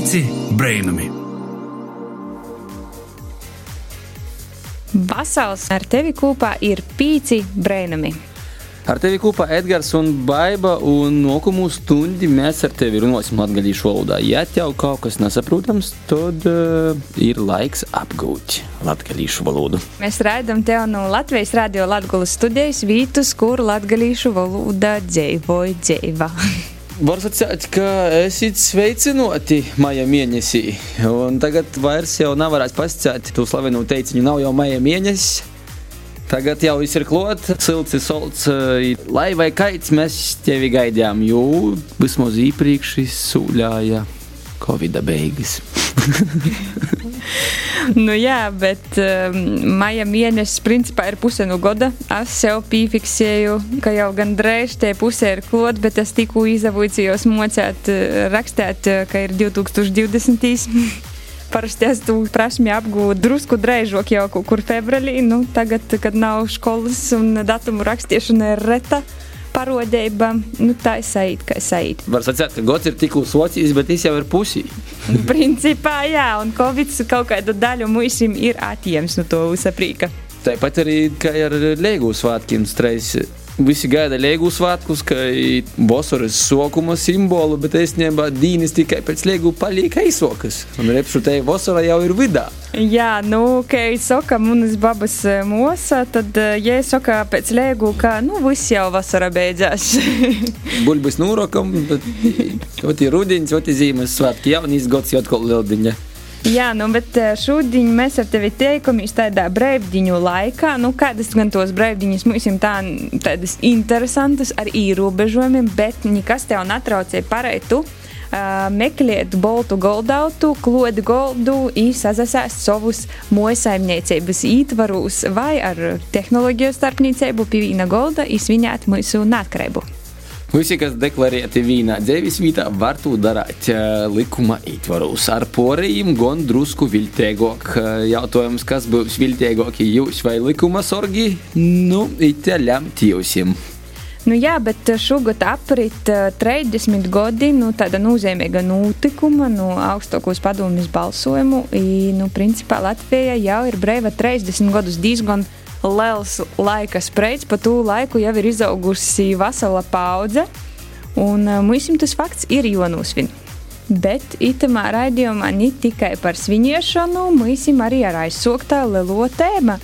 Pīci brainami! Vasals ar tevi kopā ir pīci brainami. Ar tevi kopā Edgars un Baiba, un nākamo stundi mēs ar tevi runāsim latviešu valodā. Ja tev kaut kas nesaprotams, tad uh, ir laiks apgūt latviešu valodu. Mēs raidām tev no Latvijas radio Latvijas studijas vītus, kur latviešu valoda dzīvoja dzīva. Var sacīt, ka esat sveicināti maija mēnesī. Un tagad vairs jau nevarēs pasakāt, tu slavenu teiciņu, nav jau maija mēnesis. Tagad jau viss ir klāts, silts solts. Lai vai kaits mēs tevi gaidījām, jo vismaz iepriekš izsūļāja Covid beigas. nu jā, bet um, maija mēnesis principā ir puse no gada. Es sev piefiksēju, ka jau gandrīz tie pusē ir klot, bet es tikko izavūcījos mocēt, rakstēt, ka ir 2020. Parasti es to prasmi apgūstu drusku drēžāk jau kaut kur februārī. Nu, tagad, kad nav skolas un datumu rakstīšana ir reta parodība, nu, tā ir saīta, kā saīta. Var sacīt, ka gods ir tikko socijas, bet tas jau ir pusī. Principā, jā, un Covid kaut kādu daļu mums ir atņemts no to uzaprīka. Tāpat arī, kā ar Lēgu svētkiem streiks Visi gaida Liegu svētkus, kā vasaras sokuma simbolu, bet īstenībā dīnis tikai pēc Liegu paliek aizsokas. Un repšutēji vasara jau ir vidā. Jā, nu, kā jau saka, manas babas mosa, tad, ja saka pēc Liegu, ka, nu, viss jau vasara beidzās. Buļbis nūrokam, bet, oti rudiņš, oti zīmes svētki, jaunīs gods jau atkal lieldiņa. Jā, nu, bet eh, šodien mēs ar tevi tiekamies tādā brīvdiņu laikā. Nu, kādas gan tos brīvdiņas mums ir tā, tādas interesantas ar ierobežojumiem, bet nekas tev netraucēja pareitu. Uh, meklēt boltu goldautu, klodi goldu, īsazasēst savus mojasaimniecības ītvarus vai ar tehnoloģiju starpniecību pie vīna golda izsvinēt mūsu neatkarību. Visi, kas deklarēti vīnā dzīves vietā, var to darīt likuma ietvaros. Ar porējiem gan drusku viltīgāk. Jautājums, kas būs viltīgāk, jūs vai likuma sorgi? Nu, it lemt jūsim. Nu, jā, bet šogad aprit 30 gadi no nu, tāda nozīmīga notikuma, no augstākos padomjas balsojumu. I, nu, principā Latvija jau ir brīva 30 gadus diezgan liels laika spreits, pa to laiku jau ir izaugusi vesela paudze, un eh, mums tas fakts ir jānosvin. Bet itamā raidījumā ne tikai par svinēšanu, mums arī ir aizsūktā lielo tēma,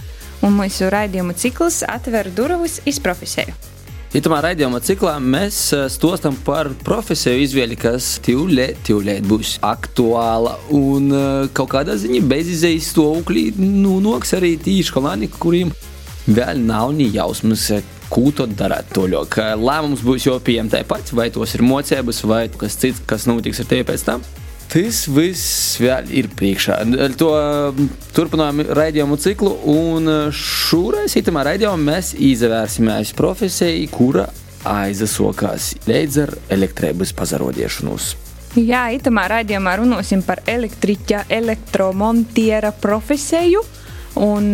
un mūsu raidījuma cikls atver durvis iz profesiju. Itamā raidījuma ciklā mēs eh, stostam par profesiju izvēli, kas tūlīt, tūlīt būs aktuāla un eh, kaut kādā ziņā bezizējas stāvoklī nu, noks arī tīši kolāni, kuriem vēl nav ni jausmas, ko tad darīt toļok. Lēmums būs jau pieejams tāpat, vai tos ir mocības, vai kas cits, kas notiks ar tevi pēc tam. Tas viss vēl ir priekšā. To turpinām raidījumu ciklu, un šoreiz itamā raidījumā mēs izvērsimies profesijai, kura aizsākās līdz ar elektrības pazarodiešanos. Jā, itamā raidījumā runāsim par elektriķa, elektromontiera profesiju. Un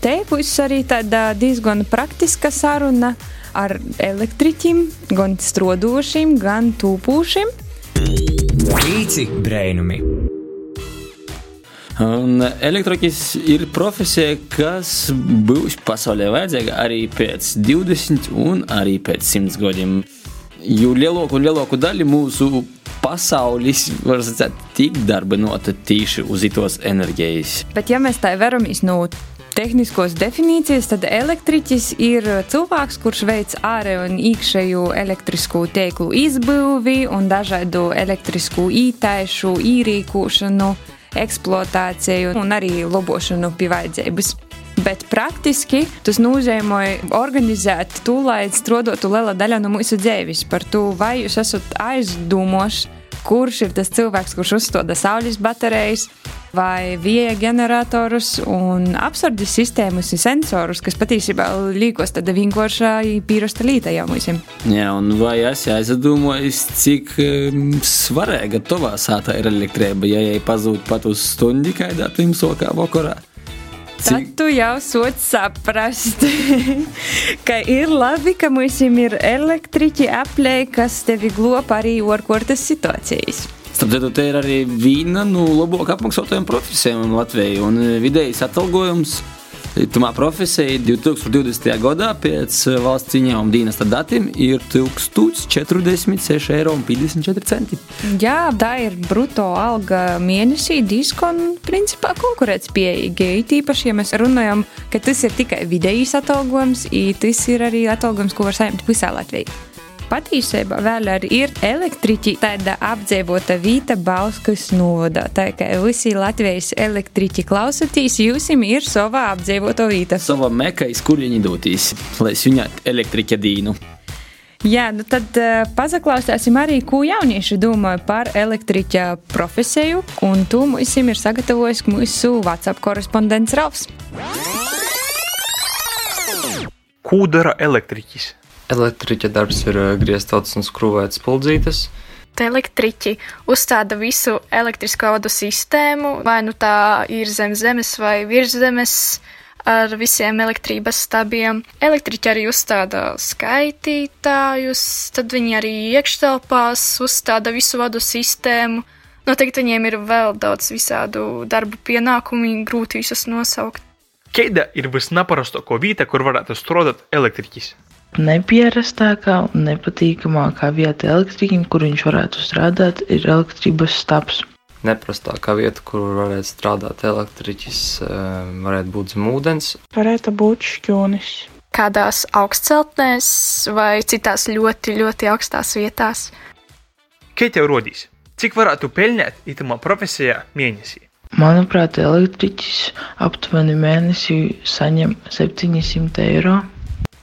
te būs arī tāda diezgan praktiska saruna ar elektriķiem, gan strodošiem, gan tūpūšiem. Pīci brainumi! Un elektriķis ir profesija, kas būs pasaulē vajadzīga arī pēc 20 un arī pēc 100 gadiem. Jo lielāko un lielāko daļu mūsu pasaulis, var teikt, tik darbinota tieši uz itos enerģijas. Bet, ja mēs tā veramies no tehniskos definīcijas, tad elektriķis ir cilvēks, kurš veic ārēju un iekšēju elektrisku tīklu izbūvi un dažādu elektrisku ītaišu, īrīkošanu, eksploatāciju un arī lobošanu pie vajadzības. Bet praktiski tas nozīmē organizēt to, lai strādātu liela daļa no mūsu dzīves. Par to, vai jūs esat aizdomos, kurš ir tas cilvēks, kurš uzstāda saules baterijas vai vieja generatorus un apsardzes sistēmas un sensorus, kas patiesībā līkos tāda vienkārša pīrasta līta jau mums. Jā, un vai esi aizdomājis, cik um, svarīga tavā sātā ir elektrība, ja jai pazūd pat uz stundi kādā pirmsokā vakarā? Tad tu jau sūti saprast, ka ir labi, ka mums ir elektriķi aplēji, kas tevi glāb arī ārkārtas situācijas. Starp citu, te ir arī viena no nu, labāk apmaksātajām profesijām Latvijā. Un vidējais atalgojums Tumā profesija 2020. gadā pēc valsts ziņām dienesta datiem ir 1046,54 eiro. Jā, tā ir brutto alga mēnesī diskon principā konkurētspējīga. Īpaši, ja mēs runājam, ka tas ir tikai vidējs atalgojums, tas ir arī atalgojums, ko var saņemt visā Latvijā patiesībā vēl arī ir elektriķi, tāda apdzīvota vīta Bauskas noda. Tā kā visi Latvijas elektriķi klausotīs, jūsim ir savā apdzīvota vīta. Sava mekais, kur viņi dotīs, lai svinētu elektriķa dīnu. Jā, nu tad uh, pazaklausīsim arī, ko jaunieši domā par elektriķa profesiju, un to mums ir sagatavojis mūsu WhatsApp korespondents Ralfs. Ko dara elektriķis? Elektriķa darbs ir eh, grieztotas un skrūvētas spuldzītes. Elektriķi uzstāda visu elektrisko vadu sistēmu, vai nu tā ir zem zemes vai virs zemes, ar visiem elektrības stabiem. Elektriķi arī uzstāda skaitītājus, tad viņi arī iekštelpās uzstāda visu vadu sistēmu. Noteikti viņiem ir vēl daudz visādu darbu pienākumu, grūti visus nosaukt. Kāda ir visnaparastākā vieta, kur varētu strādāt elektriķis? Nepierastākā un nepatīkamākā vieta elektriķim, kur viņš varētu strādāt, ir elektrības stabs. Neprastākā vieta, kur varētu strādāt elektriķis, eh, varētu būt zem ūdens. Varētu būt šķūnis. Kādās augstceltnēs vai citās ļoti, ļoti augstās vietās. Kā tev rodīs? Cik varētu pelnīt itamā profesijā mēnesī? Manuprāt, elektriķis aptuveni mēnesī saņem 700 eiro.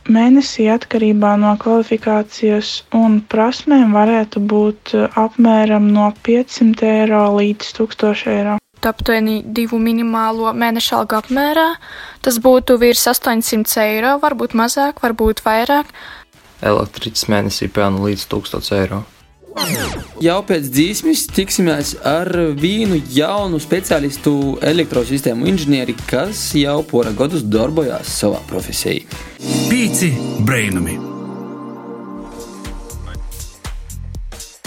Mēnesī atkarībā no kvalifikācijas un prasmēm varētu būt eh, apmēram no 500 eiro līdz 1000 eiro. Aptuveni divu minimālo mēneša algu apmērā. Tas būtu virs 800 eiro, varbūt mazāk, varbūt vairāk. Elektriķis mēnesī pelna līdz 1000 eiro. Jau pēc dzīsmes tiksimies ar vienu jaunu speciālistu elektrosistēmu inženieri, kas jau pora gadus darbojās savā profesijā. Pīci brainami!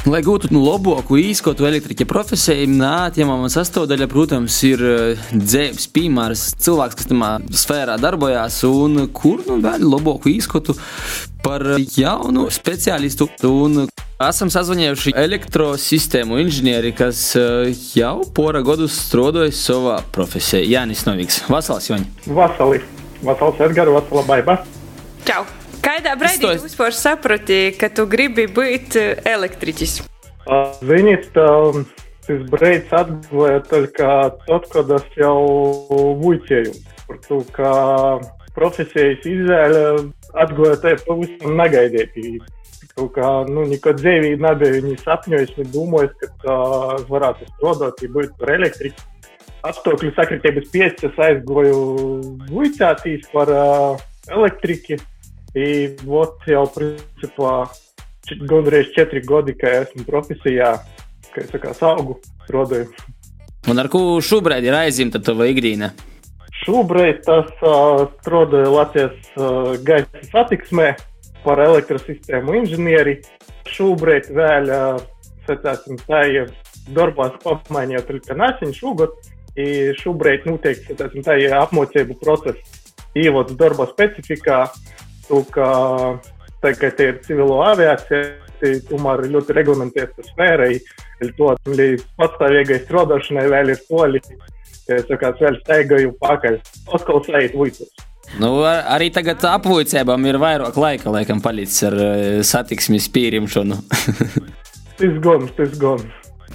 Lai gūtu nu, labāku īskotu elektriķa profesiju, neatņemama sastāvdaļa, protams, ir eh, dzīves piemērs, cilvēks, kas tajā sfērā darbojās, un kur nu vēl labāku īskotu par jaunu speciālistu. Un esam sazvanījuši elektrosistēmu inženieri, kas eh, jau pora gadus strādājas savā profesijā. Jānis Noviks, Vasals Joņa. Vasali, Vasals Edgars, Vasala Baiba. Čau! Kādā brīdī tu vispār saprati, ka tu gribi būt eh, elektriķis? Ziniet, tas brīdis atgāja tikai tad, kad es jau muļķēju par to, ka profesijas izvēle atgāja tai pavisam negaidīti. Kā, nu, nekad dzīvē nebija viņa sapņojis, viņa domājis, ka uh, varētu strādāt, ja būtu par elektriku. Apstākļu sakritības piecis aizgoju muļķātīs par uh, elektriķi. Vot jau principā gandrīz četri gadi, ka esmu profesijā, ka es kā saugu rodoju. Un ar ko šobrīd ir aizimta tava ikdiena? Šobrīd tas uh, strādāju Latvijas uh, gaisa satiksmē par elektrosistēmu inženieri. Šobrīd vēl, uh, sacāsim tā, ir darbās pamainījot ritenāsiņu šogad, i šobrīd notiek, sacāsim tā, ir apmocību process. Ievads darba specifikā, to, ka tagad ir civilo aviācija, tomēr ir ļoti reglamentēta sfēra, ir to līdz patstāvīgai strādāšanai vēl ir soļi, kas vēl steigaju pakaļ. Atkal sajūt vuicus. Nu, ar, arī tagad apvuicībām ir vairāk laika, laikam, palicis ar uh, satiksmes pieņemšanu. tas gan, tas gan.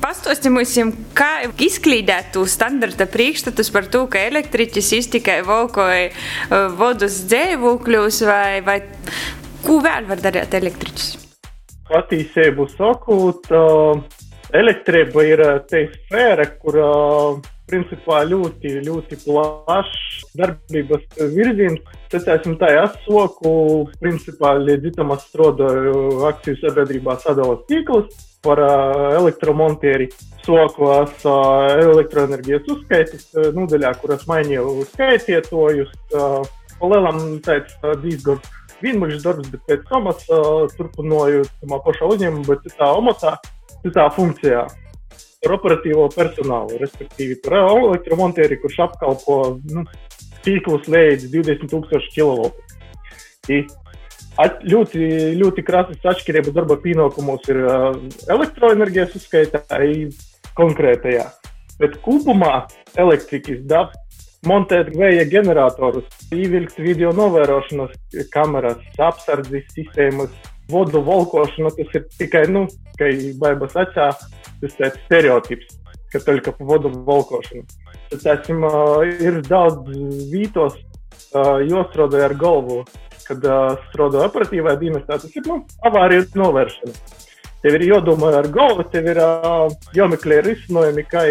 Pastāstiet mums, kā izklīdēt to standarta priekšstatus par to, ka elektriķis iztikai valkoja uh, vodus dzēvūkļus, vai, vai ko vēl var darīt elektriķis? Patiesību sakot, uh, elektrība ir te sfēra, kur principā ļoti, ļoti plašs darbības virziens. Tas esmu tā, es soku, principā, līdz itam es strādāju akciju sabiedrībā sadalas tīklus par elektromontieri sokos elektroenerģijas uzskaitis nodaļā, kuras mainīju skaitietojus. Palielam tāds diezgan vienmuļš darbs, bet pēc tam es turpināju tamā pašā uzņēmumā, bet citā amatā, citā funkcijā. par operatīvo personālu, respektīvi par elektromontieri, kurš apkalpo nu, tīklus līdz 20,000 kW. At, ļoti, ļoti krasas atšķirības darba pienākumos ir uh, elektroenerģijas uzskaitā konkrētajā. Bet kopumā elektrikas daba montēt vēja generatorus, ievilkt video novērošanas kameras, apsardzes sistēmas, vodu valkošanu. Tas ir tikai, nu, kā baibas acā, tas tāds stereotips, ka tikai pa vodu valkošanu. Tad, esam, ir daudz vītos, jostrādāja ar galvu kad uh, strādā operatīvā dienestā, tas ir nu, avārijas novēršana. Tev ir jādomā ar galvu, tev ir uh, jāmeklē risinājumi, kā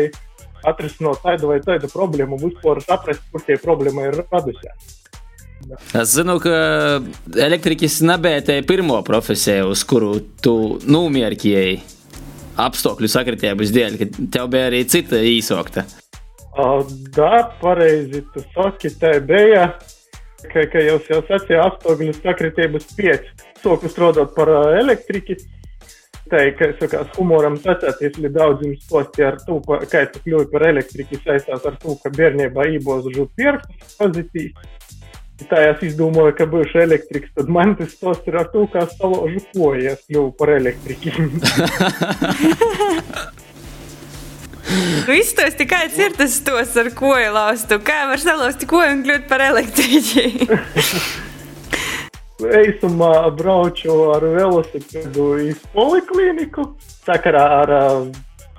atrisināt tādu vai tādu problēmu, vispār saprast, kur tie problēma ir radusies. Es zinu, ka elektriķis nebija te pirmo profesiju, uz kuru tu numierkēji apstākļu sakritības dēļ, ka tev bija arī cita īsokta. Uh, da, pareizi, tu saki, tā bija ka, ka jau jau sacīja apstākļu sakritības 5. Soku strādāt par uh, elektriķi. Tā ir, ka, sakās, humoram sacēties līdz daudziem stosti ar to, kā tu kļuvi par elektriķi saistās ar to, ka bērnībā ībozu pirkstus pozitīvi. Tā es izdomāju, ka būšu elektriks, tad man tas stosts ir ar to, kā salaužu kojas kļuvu par elektriķi. Nu, izstāsti, kāds ir tas stos ar koju laustu? Kā var salauzt koju un kļūt par elektriķi? Eisumā braucu ar velosipēdu uz poliklīniku, sakarā ar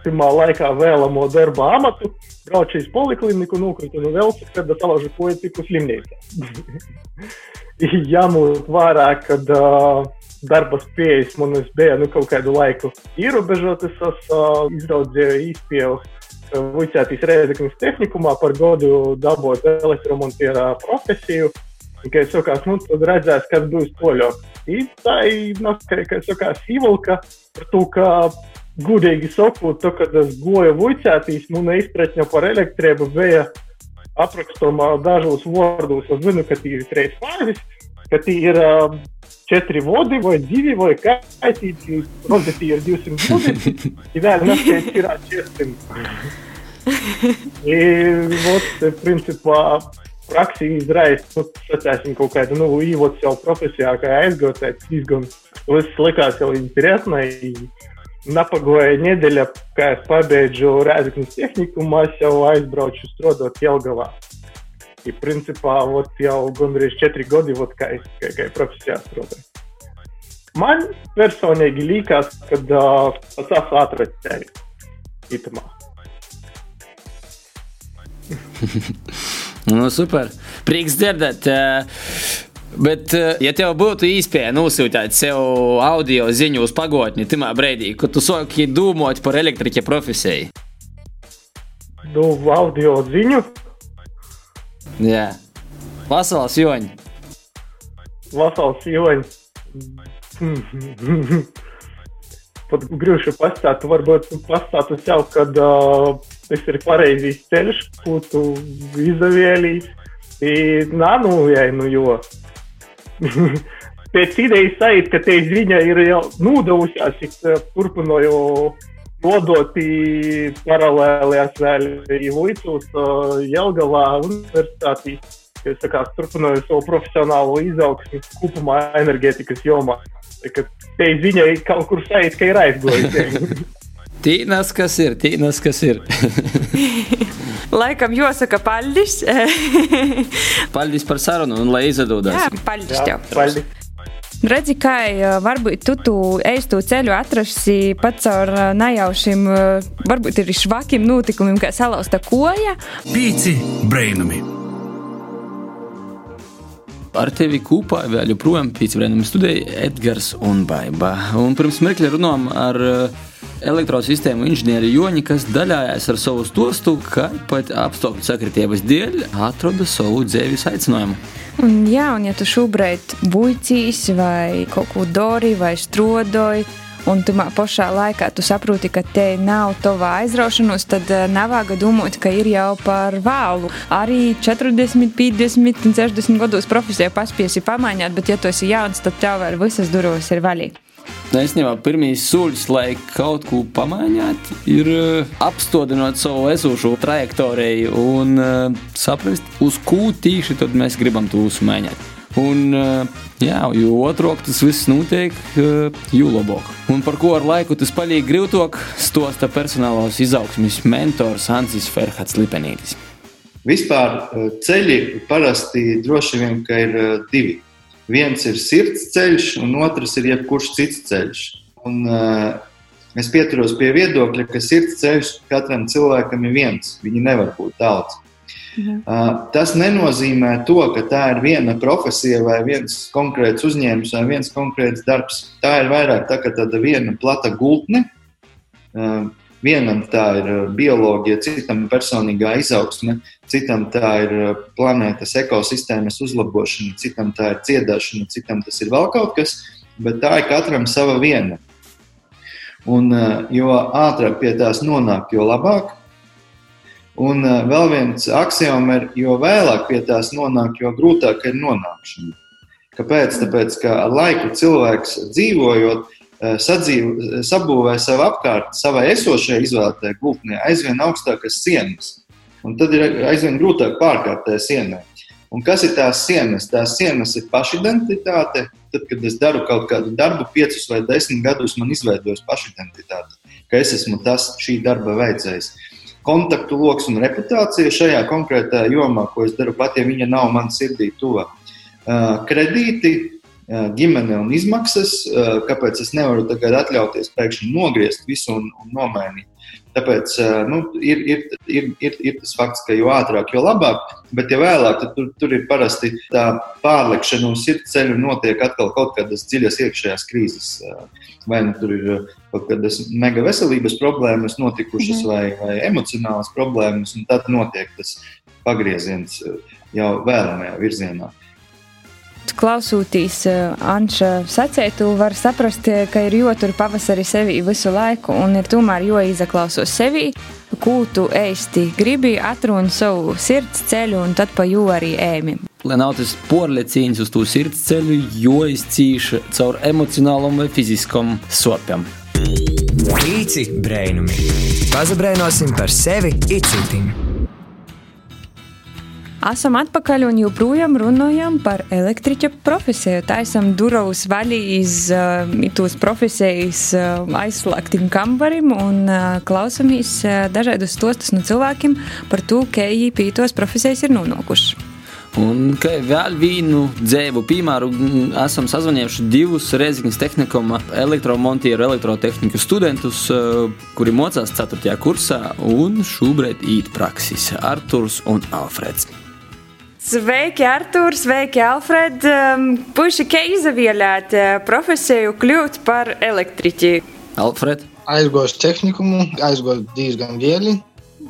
pirmā laikā vēlamo darba amatu. Braucu uz poliklīniku, nokritu no velosipēda, salaužu koju tiku slimnīcā. Jāmūt vērā, kad uh, darba spējas man bija nu, kaut kādu laiku ierobežotas. Es uh, izraudzīju īstenībā Vuicētīs Rēzeknas tehnikumā par godu dabot elektromontierā profesiju. Kad es sakās, nu, tad redzēs, kas būs toļok. Tā ir, kad es sakās, īvalka par to, ka gudīgi sakot, to, kad es goju Vuicētīs, nu, neizpratņa par elektrību bija aprakstomā dažos vārdos. Es zinu, ka tie ir trīs fāzes, ka tie ir uh, 4 vode, voi divi, voi caiti, rog de fier, eu sunt vode, ideal, n-aș tira acestim. И вот, принципā, praksī izraisa, nu, sacēsim, kaut kādu, nu, и вот jau profesijā, kā aizgūtais izgums, viss likās jau интересно, и на погоде неделя, kā es pabeidžu Rēzaknes tehniku, mēs jau aizbraucu strādāt Jelgavā. И, principā, ot, jau gandrīz četri gadi, ot, kā es tikai profesijā strādāju. Man personīgi liekas, ka uh, tas esmu atradzis sevi itamā. nu, super. Prieks dzirdēt. Bet, ja tev būtu iespēja nosūtīt sev audio ziņu uz pagotni, tajā brīdī, kad tu sāki domāt par elektriķa profesiju, dodu audio ziņu. Jā, Vasaras joņi. Vasaras joņi. Pat grūti pastāstīt, varbūt pastāstīt sev, kad uh, tas ir pareizais ceļš, ko tu izdevies. Nā, nu, jā, nu, jo. Pēc idejas sajūt, ka te viņa ir jau nodevusies, es turpināju nodot paralēlējās vēl Līdzūs, Jelgavā universitātī. Es kā, turpināju savu profesionālo izaugsmu kopumā enerģētikas jomā. Te ziņa kaut kur sajūt, ka ir aizgojusi. Tīnas, kas ir, tīnas, kas ir. Laikam jāsaka paldies. paldies par sarunu un lai izdodas. Jā, paldies tev. Paldies. Redzi, kā varbūt tu tu eistu ceļu atrasi pats ar nejaušiem, varbūt ir švakiem notikumiem, kā salauzta koja. Pīci brainami! Ar tevi kopā vēl joprojām pīcbrēnam studēja Edgars un Baiba. Un pirms mirkļa runām ar elektrosistēmu inženieri Joņi, kas daļājās ar savu stostu, ka pat apstākļu sakritības dēļ atrada savu dzēvis aicinājumu. Un, jā, un ja tu šobrīd buļcīs vai kaut ko dori vai strodoji, un tu pašā laikā tu saproti, ka te nav tava aizraušanos, tad nav vāga domāt, ka ir jau par vēlu. Arī 40, 50 un 60 gados profesijā paspiesi pamainīt, bet ja tu esi jauns, tad tev vēl visas durvis ir vaļīgi. Īstenībā pirmīs soļus, lai kaut ko pamainītu, ir uh, apstādināt savu esošo trajektoriju un uh, saprast, uz ko tieši mēs gribam to uzmainīt. Un, uh, jā, jo otrāk tas viss notiek, uh, jo labāk. Un par ko ar laiku tas paliek grūtāk, stosta personālās izaugsmes mentors Hansis Ferhats Lipenītis. Vispār ceļi parasti droši vien ir divi. Viens ir sirds ceļš, un otrs ir jebkurš cits ceļš. Un, uh, es pieturos pie viedokļa, ka sirds ceļš katram cilvēkam ir viens. Viņi nevar būt daudz. Mhm. Uh, tas nenozīmē to, ka tā ir viena profesija, vai viens konkrēts uzņēmums, vai viens konkrēts darbs. Tā ir vairāk tā, tāda viena plata gultne. Uh, Vienam tā ir uh, bioloģija, citam personīgā izaugsme, citam tā ir planētas ekosistēmas uzlabošana, citam tā ir dziedāšana, citam tas ir vēl kaut kas, bet tā ir katram sava viena. Un, jo ātrāk pie tās nonāk, jo labāk. Un vēl viens axioma ir, jo vēlāk pie tās nonāk, jo grūtāk ir nonākšana. Kāpēc? Tāpēc, ka ar laiku cilvēks dzīvojot, Eh, sadzīv, eh, sabūvē savu apkārtni, savai esošajai izvēlētajai gultnē aizvien augstākas sienas. Un tad ir aizvien grūtāk pārkāpt tajā sienā. Un kas ir tās sienas? Tās sienas ir pašidentitāte. Tad, kad es daru kaut kādu darbu, piecus vai desmit gadus, man izveidojas pašidentitāte, ka es esmu tas šī darba veicējs. Kontaktu lokus un reputācija šajā konkrētajā jomā, ko es daru, pat ja viņa nav man sirdī tuva. Eh, kredīti, ģimene un izmaksas, kāpēc es nevaru tagad atļauties pēkšņi nogriezt visu un, un nomainīt. Tāpēc nu, ir, ir, ir, ir, ir tas fakts, ka jo ātrāk, jo labāk, bet ja vēlāk, tad tur, tur ir parasti tā pārlikšana uz sirds ceļu notiek atkal kaut kādas dziļas iekšējās krīzes. Vai nu tur ir kaut kādas mega veselības problēmas notikušas, mm vai, vai emocionālas problēmas, un tad notiek tas pagrieziens jau vēlamajā virzienā klausoties uh, Anša sacētu, var saprast, eh, ka ir jotur pavasari sevi visu laiku un ir tomēr joizaklausos sevi, ko tu ēsti gribi, atrun savu sirds ceļu un tad pa jū arī ēmi. Lai nav tas porlecīns uz to sirds ceļu, jo izcīša caur emocionālam vai fiziskam sopam. Pīci brainumi. Pazabrainosim par sevi icitim. Esam atpakaļ un joprojām runājam par elektriķa profesiju. Tā esam durvis vaļā iz uh, tos profesijas uh, aizslēgtiem kambarim un uh, klausamies uh, dažādus stostus no cilvēkiem par to, kā viņi pie tos profesijas ir nonākuši. Un kā vēl vienu dzīvu piemēru, esam sazvanījuši divus Reizeknas tehnikuma elektromontieru, elektrotehniku studentus, kuri mocās 4. kursā un šobrīd īt praksis - Arturs un Alfreds. Sveiki, Artur, sveiki, Alfred. Um, puiši, kā izvēlēt uh, profesiju kļūt par elektriķi? Alfred. Aizgāju uz tehnikumu, aizgāju diezgan viegli.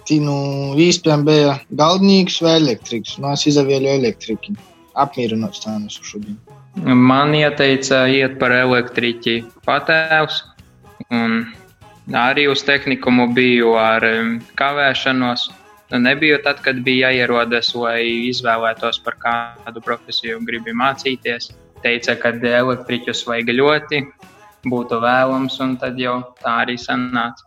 Tinu īstenībā bija galdnieks vai elektriks. Nu, es izvēlēju elektriku. Apmierināts tā nesu šodien. Man ieteica iet par elektriķi patēvs. Un arī uz tehnikumu biju ar um, kavēšanos. Nu, nebija tad, kad bija jāierodas, lai izvēlētos par kādu profesiju gribi mācīties. Teica, ka elektriķus vajag ļoti, būtu vēlams, un tad jau tā arī sanāca.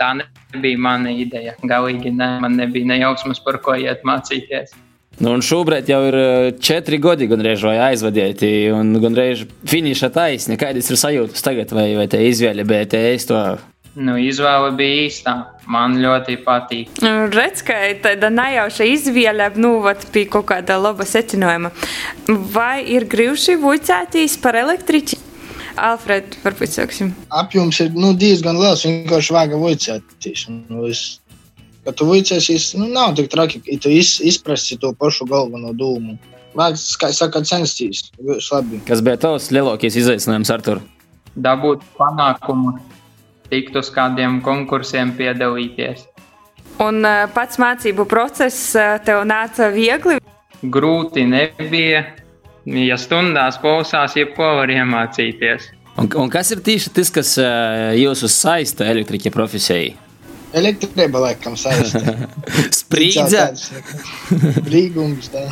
Tā nebija mana ideja. Galīgi ne, man nebija nejausmas, par ko iet mācīties. Nu, un šobrīd jau ir eh, četri gadi, gandrīz vai aizvadieti, un gandrīz finiša taisni. Kādas ir sajūtas tagad, vai, vai te izvēle bija to Nu, izvēle bija īstā. Man ļoti patīk. Nu, redz, ka tāda nejauša izvēle nu, bija kaut kāda laba secinājuma. Vai ir grūti vuicēties par elektriķi? Alfred, varbūt sāksim. Apjoms ir nu, diezgan liels. Vienkārši vajag vuicēties. Nu, es, kad tu vuicēsies, nu, nav tik traki, ja tu iz, izprasti to pašu galveno dūmu. Vajag, kā saka, censties. Kas bija tavs lielākais izaicinājums, Artur? Dabūt panākumu tikt uz kādiem konkursiem piedalīties. Un uh, pats mācību process uh, tev nāca viegli? Grūti nebija. Ja stundās klausās, jebko var iemācīties. Un, un kas ir tieši tas, kas uh, jūs saista elektriķa profesijai? Elektrība laikam saista. Sprīdza. Brīgums, tā.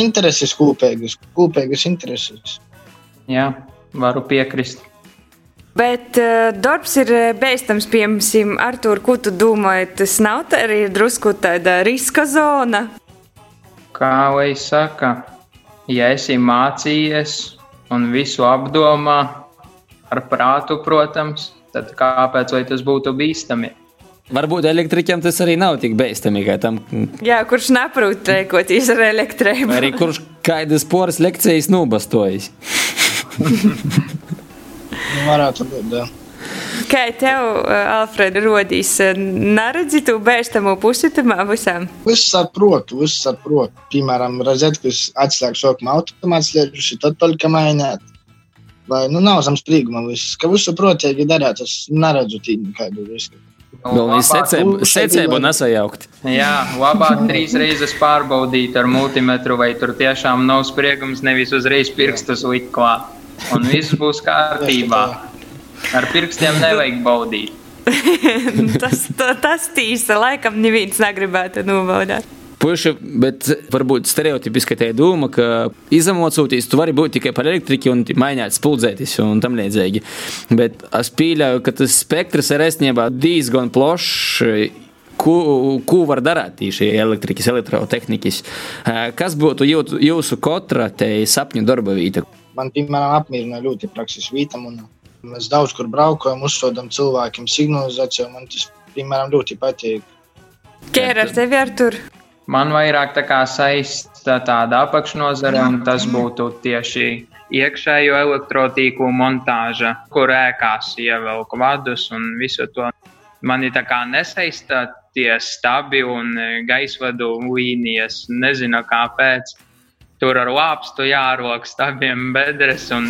Intereses kopīgas, kopīgas intereses. Jā, varu piekrist. Bet uh, darbs ir eh, beidzams, piemēram, Artur, ko tu domā, tas nav tā arī drusku tāda riska zona? Kā lai saka, ja esi mācījies un visu apdomā ar prātu, protams, tad kāpēc tas būtu bīstami? Varbūt elektriķam tas arī nav tik bīstami, kā tam. Jā, kurš neprot rēkoties ar elektrību. Arī kurš kādas poras lekcijas nobastojas. Nu, varētu būt, jā. Kā tev, Alfred, rodīs? Neredzi tu bērstamu pusi tam visam? Viss saprotu, viss saprotu. Piemēram, rozetkas atslēgas sokuma automāts lietuši, tad tolka mainēt. Vai, nu, nav zem sprīguma viss. Ka visu protīgi darāt, es neredzu tīņu kādu risku. Galvenais secību, secību nesajaukt. Jā, labāk trīs reizes pārbaudīt ar multimetru, vai tur tiešām nav spriegums, nevis uzreiz pirkstus likt klāt. Un viss būs kārtībā. Ar pirkstiem nevajag baudīt. tas, ta, tas tīsa, laikam, neviens negribētu nobaudīt. Puši, bet varbūt stereotipiski tā doma, ka izamocūties, tu vari būt tikai par elektriku un mainīt spuldzētis un tam līdzīgi. Bet es pieļauju, ka tas spektrs ir īstenībā diezgan plašs. Ko, ko var darīt tieši elektrikas, elektrotehnikas? Kas būtu jūsu katra sapņu darba vieta? Man, piemēram, apmierina ļoti prakses vītam. Mēs daudz kur braukājam, uzsodam cilvēkiem signalizāciju. Man tas, piemēram, ļoti patīk. Kēra ar tevi ar tur? Man vairāk tā kā saista tāda apakšnozara, un tas būtu tieši iekšējo elektrotīklu montāža, kur ēkās ievelk vadus un visu to. Mani tā kā nesaista tie stabi un gaisvadu līnijas, nezinu kāpēc. Tur ar lāpstu jārok stabiem bedres, un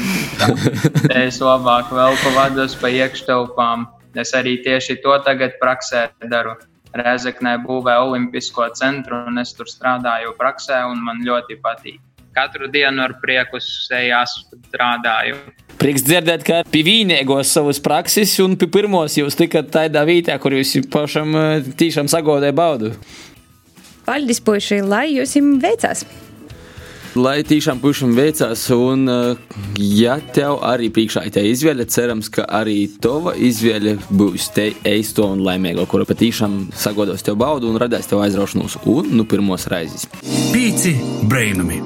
es labāk velku vadus pa iekštelpām. Es arī tieši to tagad praksē daru. Rezeknē būvē Olimpisko centru, un es tur strādāju praksē, un man ļoti patīk. Katru dienu ar prieku sejās strādāju. Prieks dzirdēt, ka pie vīniegos savas prakses un pie pirmos jūs tikat tādā vietā, kur jūs pašam tīšām sagodē baudu. Paldies, puiši, lai jums veicās! Lai tiešām pušam veicās, un, ja tev arī priekšā ir tā izvēle, cerams, ka arī tava izvēle būs te eisto un laimīgo, kura patiešām sagodos tev baudu un radīs tev aizraušanos un nu pirmos raizes. Pīci brainami!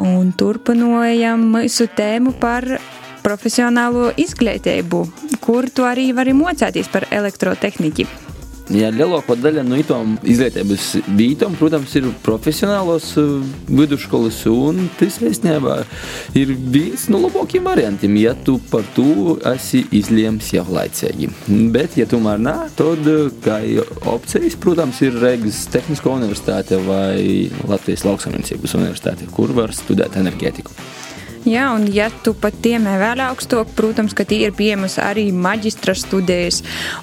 Un turpinājam mūsu tēmu par profesionālo izglītību, kur tu arī vari mocēties par elektrotehniku. Ja lielākā daļa no tām izglītības vītām, protams, ir profesionālos vidusskolas, un tas īstenībā ir viens no labākajiem variantiem, ja tu par to esi izlēms jau laicīgi. Bet, ja tomēr nē, tad kā opcijas, protams, ir Rīgas Tehniskā universitāte vai Latvijas lauksaimniecības universitāte, kur var studēt enerģētiku. Jā, un ja tu pat tiemē vēl augstāk, protams, ka tie ir pieejamas arī maģistra studijas.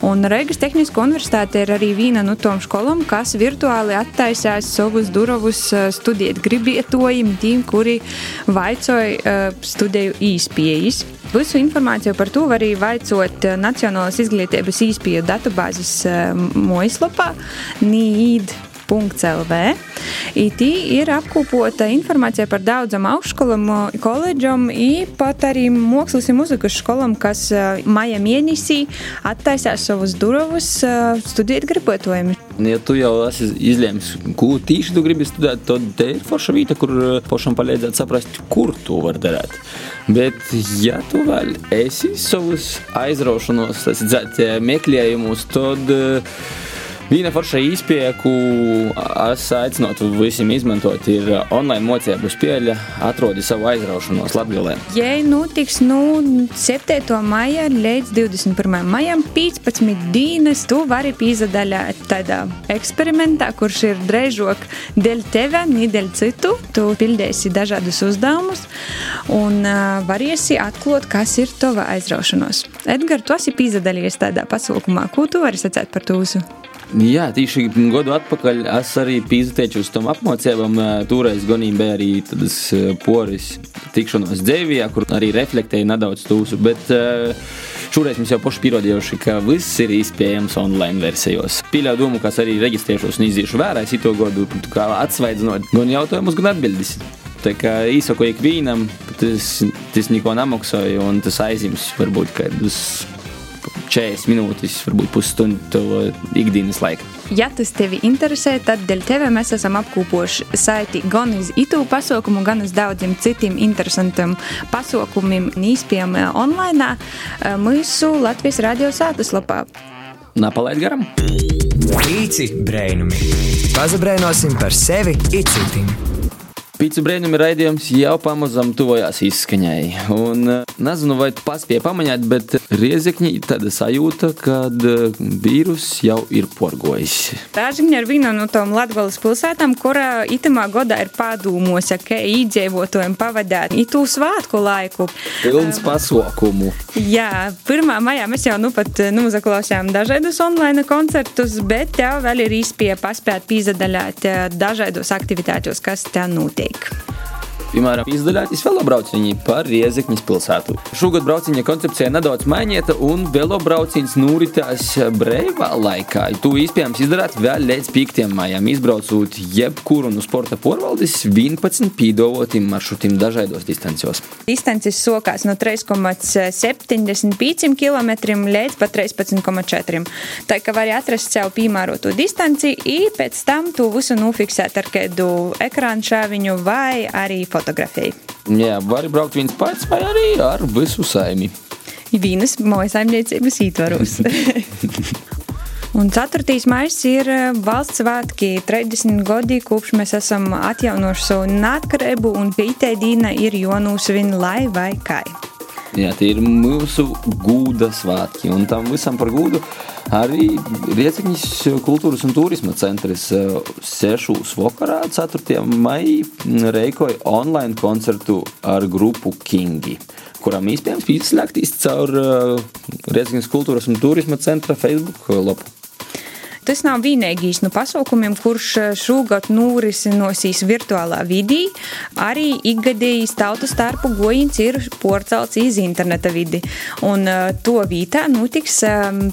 Un Reigas Tehniskā universitāte ir arī viena no tām skolām, kas virtuāli attaisās savus durvus studēt gribietojiem, tiem, kuri vaicoja studiju īspējas. Visu informāciju par to var arī vaicot Nacionālās izglītības īspēju datubāzes mājaslapā NIID LV. Itī ir apkopota informācija par daudzam augšskolam, koledžam, pat arī mākslas un muzikas skolam, kas maija mēnesī attaisās savus durvus studēt gribētojumi. Ja tu jau esi izlēmis, ko tieši tu gribi studēt, tad te ir forša vieta, kur pašam palīdzēt saprast, kur to var darīt. Bet, ja tu vēl esi savus aizraušanos, meklējumus, tad Viena forša īspēja, ko es aicinātu visiem izmantot, ir online mocību spēle, atrodi savu aizraušanos Latvijā. Ja notiks nu, 7. maija līdz 21. maijam 15 dienas, tu vari piedalīties tādā eksperimentā, kurš ir drēžok dēļ tevi, ne dēļ citu. Tu pildīsi dažādus uzdevumus un uh, varēsi atklāt, kas ir tava aizraušanos. Edgars, tu esi piedalījies tādā pasaukumā. Ko tu vari sacīt par tūsu? Jā, tieši gadu atpakaļ es arī pīzutēju uz tam apmācībām. Toreiz ganīgi bija arī tādas poris tikšanos dzīvijā, kur arī reflektēja nedaudz tūsu. Bet šoreiz mēs jau paši pierādījuši, ka viss ir iespējams online versijos. Pīļauju domu, kas arī reģistrēšos un izdiešu vērā, es to godu atsvaidzinot gan jautājumus, gan atbildes. Tā kā īsako ikvienam, tas, tas neko nemaksāja, un tas aizjums varbūt kādus 40 minūtes, varbūt pusstundu ikdienas laika. Ja tas tevi interesē, tad dēļ tevis mēs esam apkopojuši saiti gan uz itu pasaukumu, gan uz daudziem citiem interesantiem pasaukumiem, nīspējami online mūsu Latvijas radio sātas lapā. Napalaid garam! Pīci brēnumi! Pazabrēnosim par sevi it citim! Pīcis brīnumi raidījums jau pamazām tuvojās izskaņai. Un, nezinu, vai tu paspēji pamanīt, bet riezekņi ir tāda sajūta, ka vīrus jau ir porgojis. Rāžņa ir viena no tām Latvijas pilsētām, kurā itamā godā ir pārdūmos, ka īdzīvotājiem pavadīt itu svātku laiku. Pilns pasaukumu. Jā, 1. maijā mēs jau nu pat nozaklausījām dažādus online koncertus, bet tev vēl ir īspēja paspēt pīzadaļāt dažādos aktivitātos, kas te notiek notiek. Piemēram, izdaļāties velobrauciņi par Riezekņas pilsētu. Šogad brauciņa koncepcija nedaudz mainīta, un velobrauciens noritās brīvā laikā. To iespējams izdarīt vēl līdz 5. maijam, izbraucot jebkuru no sporta porvaldis 11 pīdolotiem maršrutiem dažādos distancjos. Distances sokās no 3,75 km līdz pat 13,4 km. Tā kā var atrast sev piemērotu distanci, un pēc tam to visu nofiksēt ar kādu ekrānu šāviņu vai arī fotografiju. Jā, var braukt viens pats vai arī ar visu saimi. Vienas mājasaimniecības ietvaros. Un 4. maija ir valsts svētki. 30 gadi kopš mēs esam atjaunojuši savu neatkarību, un pītē dīna ir jonūsvin lai vai kai. Jā, tie ir mūsu gūda svētki, un tam visam par gūdu arī Riecekņas kultūras un turisma centrs 6. vakarā 4. maijā reikoja online koncertu ar grupu Kingi, kuram iespējams pieslēgties caur Riecekņas kultūras un turisma centra Facebook lapu. Tas nav vienīgais no pasaukumiem, kurš šogad norisinosies virtuālā vidī. Arī ikgadējis tautas starpu gojiņš ir porcelts iz interneta vidi. Un to vietā notiks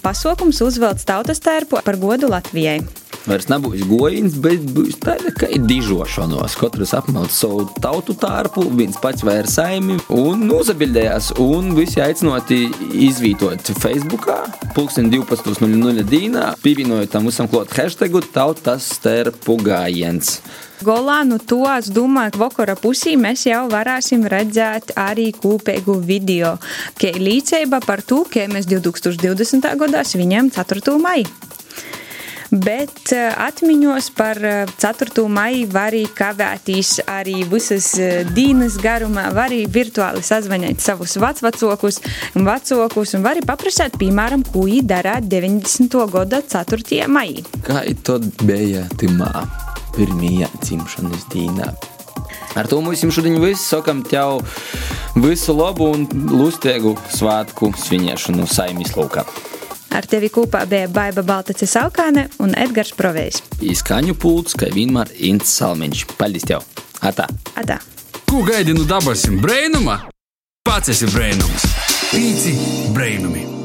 pasaukums uzvelts tautas starpu par godu Latvijai. Vairs nebūs gojiņš, bet būs tāda kā dižošanos. Katrs apmelt savu tautu tārpu, viens pats vai ar saimi un nozabildējās. Un visi aicinoti izvītot Facebookā, pulksten 12.00 dīnā, pievienojot tam visam klāt hashtagu tautas stērpu gājiens. Golā, nu to es domāju, ka vakara pusī mēs jau varēsim redzēt arī kopīgu video, kā līdzība par to, ka mēs 2020. gadā svinējam 4. maiju. Bet atmiņos par 4. maiju var arī kavētīs arī visas dienas garumā, var arī virtuāli sazvanīt savus vecvecākus un vecākus un var arī paprasāt, piemēram, ko viņi darā 90. gada 4. maijā. Kā tad bija timā pirmajā dzimšanas dienā? Ar to mums šodien viss sakam tev visu labu un lustīgu svētku svinēšanu saimnes laukā. Ar tevi kopā bija Baiva Baltace Saukāne un Edgars Provējs. Izskaņu pults, kā vienmēr Ints Salmiņš. Paldies tev! Atā! Atā! Ko gaidi no dabasim brēnuma? Pats esi brēnums! Pīci brēnumi!